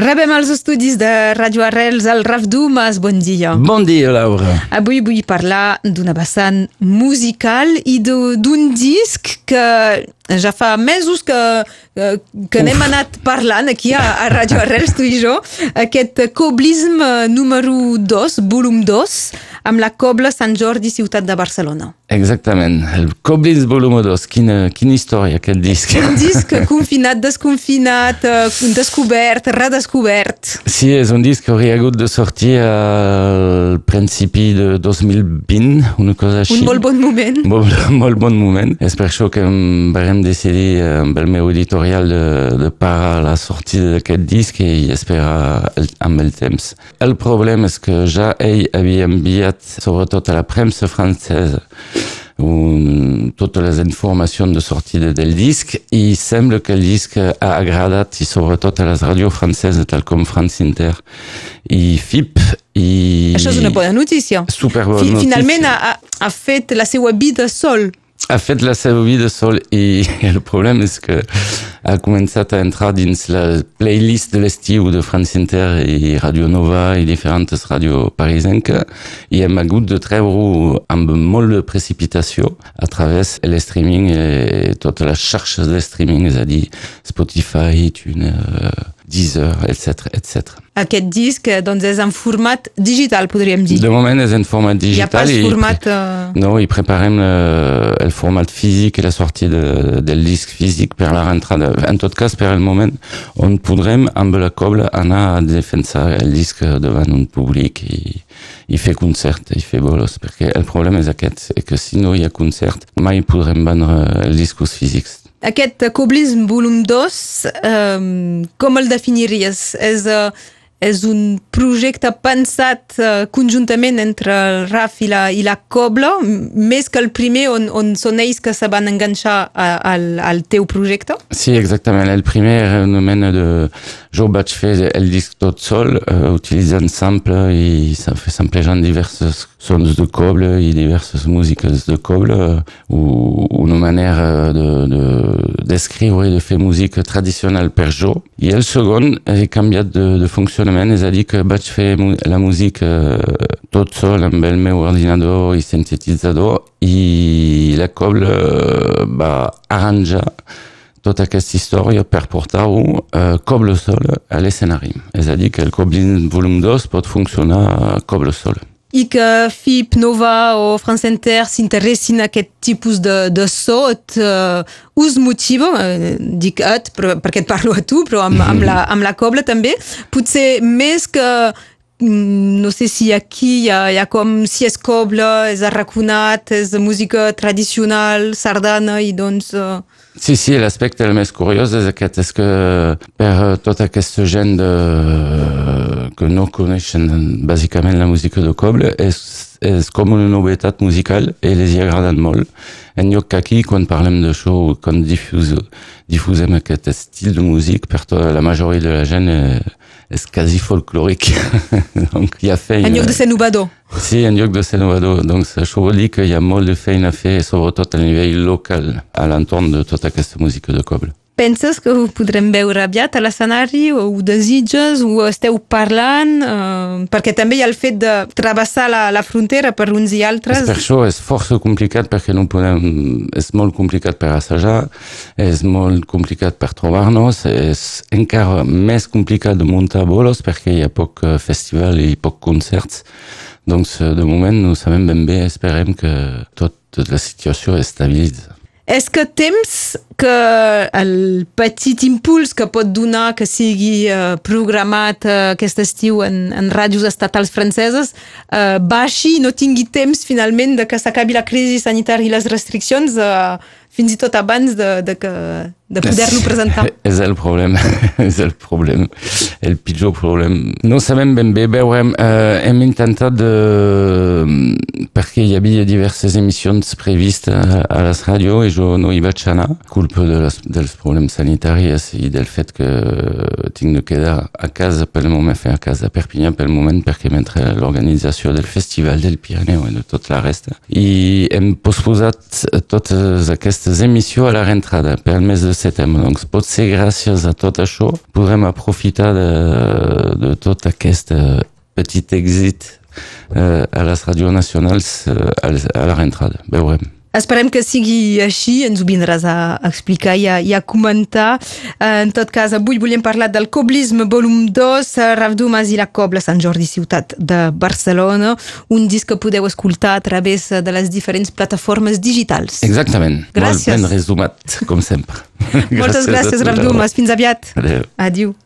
Rebem als estudis de Radio Arrels al Raf Dumas, bon dia. Bon dia, Laura. Avui vull parlar d'una vessant musical i d'un disc que ja fa mesos que, que n'hem anat parlant aquí a, a Radio Arrels, tu i jo, aquest Coblism número 2, volum 2, amb la Cobla Sant Jordi, ciutat de Barcelona. Exactament, el Coblism volum 2, quina, quina història aquest disc. Un disc confinat, desconfinat, descobert, redescobert. Sí, és un disc que hauria hagut de sortir al principi de 2020, una cosa així. Un molt bon moment. Molt, molt bon moment. És per això que vam decidir amb el meu editorial de, de parar la sortida d'aquest disc i esperar el, amb el temps. El problema és que ja ell havia enviat, sobretot a la premsa francesa, un, totes les informacions de sortida del disc i sembla que el disc ha agradat i sobretot a les ràdios franceses tal com France Inter i FIP i... Això és una bona notícia. Super bona Fi, notícia. Finalment ha, ha fet la seva vida sol. Ha fet la seva vida sol i el problema és que ha començat a entrar dins la playlist de l'estiu de France Inter i Radio Nova i diferents ràdios parisenques i hem hagut de treure-ho amb molt de precipitació a través de l'streaming i totes les xarxes de streaming, és a dir, Spotify, iTunes, Deezer, etc. etc. Aquest disc doncs, és en format digital, podríem dir. De moment és en format digital. Hi ha pas format... Uh... No, i preparem el, el format físic i la sortida de, del disc físic per la rentrada. En tot cas, per el moment, on podrem amb la cobla anar a defensar el disc davant un públic i, i fer concert, i fer bolos, perquè el problema és aquest, és que si no hi ha concert, mai podrem vendre els discos físics. Aquest Coblism volum 2, um, com el definiries? És, uh, és un projecte pensat uh, conjuntament entre el RAF i la, i la Cobla, més que el primer on, on són ells que se van enganxar a, al, al teu projecte? Sí, exactament. El primer era una mena de... Jo vaig fer el disc tot sol, uh, utilitzant sample i samplejant diversos sons de coble i diverses músiques de coble, uh, una manera d'escriure de, de, i de fer música tradicional per jo. I el segon he de, de funcionament, és a dir, que vaig fer la música tot sol amb el meu ordinador i sintetitzador i la coble va arranjar tota aquesta història per portar-ho uh, coble sol a l'escenari. És a dir, que el Coblin volum 2 pot funcionar coble sol i que FIP, Nova o France Inter s'interessin a aquest tipus de, de so et, uh, us motiva, uh, dic et però, perquè et parlo a tu, però amb, amb, la, amb la cobla també, potser més que no sé si aquí hi ha, hi ha com si és cobla, és arraconat, és música tradicional, sardana i doncs... Uh... Sí, sí, l'aspecte el més curiós és aquest, és que per tota aquesta gent de, que no coneixen bàsicament la música de coble, és, és com una novetat musical i les hi agraden molt. En lloc que aquí, quan parlem d'això, quan difus, difusem aquest estil de música, per tota la majoria de la gent és quasi folclòric. Donc, hi ha feina. En lloc de ser innovador. Sí, en lloc de ser innovador. Donc, això vol dir que hi ha molt de feina a fer, sobretot a nivell local, a l'entorn de tota aquesta música de coble. Penses que ho podrem veure aviat a l'escenari o ho desitges o esteu parlant? Eh, perquè també hi ha el fet de travessar la, la frontera per uns i altres. Per això és força complicat perquè no podem... És molt complicat per assajar, és molt complicat per trobar-nos, és encara més complicat de muntar bolos perquè hi ha poc festival i poc concerts. Donc, de moment, no sabem ben bé, esperem que tota la situació es estabilitzi. És que temps que el petit impuls que pot donar que sigui uh, programat uh, aquest estiu en, en ràdios estatals franceses uh, baixi i no tingui temps finalment de que s'acabi la crisi sanitària i les restriccions uh, fins i tot abans de, de, que, de poder-lo presentar. És el problema, és el problema, el pitjor problema. No sabem ben bé, veurem, eh, hem intentat de... perquè hi havia diverses emissions previstes a, a les ràdios i jo no hi vaig anar, culpa de les, dels problemes sanitaris i del fet que tinc de quedar a casa pel moment, fer a casa a Perpinyà pel moment perquè mentre l'organització del Festival del Pirineu i de tot la resta. I hem posposat totes aquestes aquestes emissions a la rentrada per al mes de setembre. Donc potser gràcies a tot això podrem aprofitar de, de tot aquest eh, petit èxit eh, a les ràdios nacionals a la rentrada. Veurem. Esperem que sigui així, ens ho vindràs a explicar i a, i a comentar. Eh, en tot cas, avui volíem parlar del Coblisme volum 2, Raf Dumas i la Cobla Sant Jordi Ciutat de Barcelona, un disc que podeu escoltar a través de les diferents plataformes digitals. Exactament. Gràcies. Molt ben resumat, com sempre. Moltes gràcies, gràcies Raf Dumas. Fins aviat. Adéu. Adiu.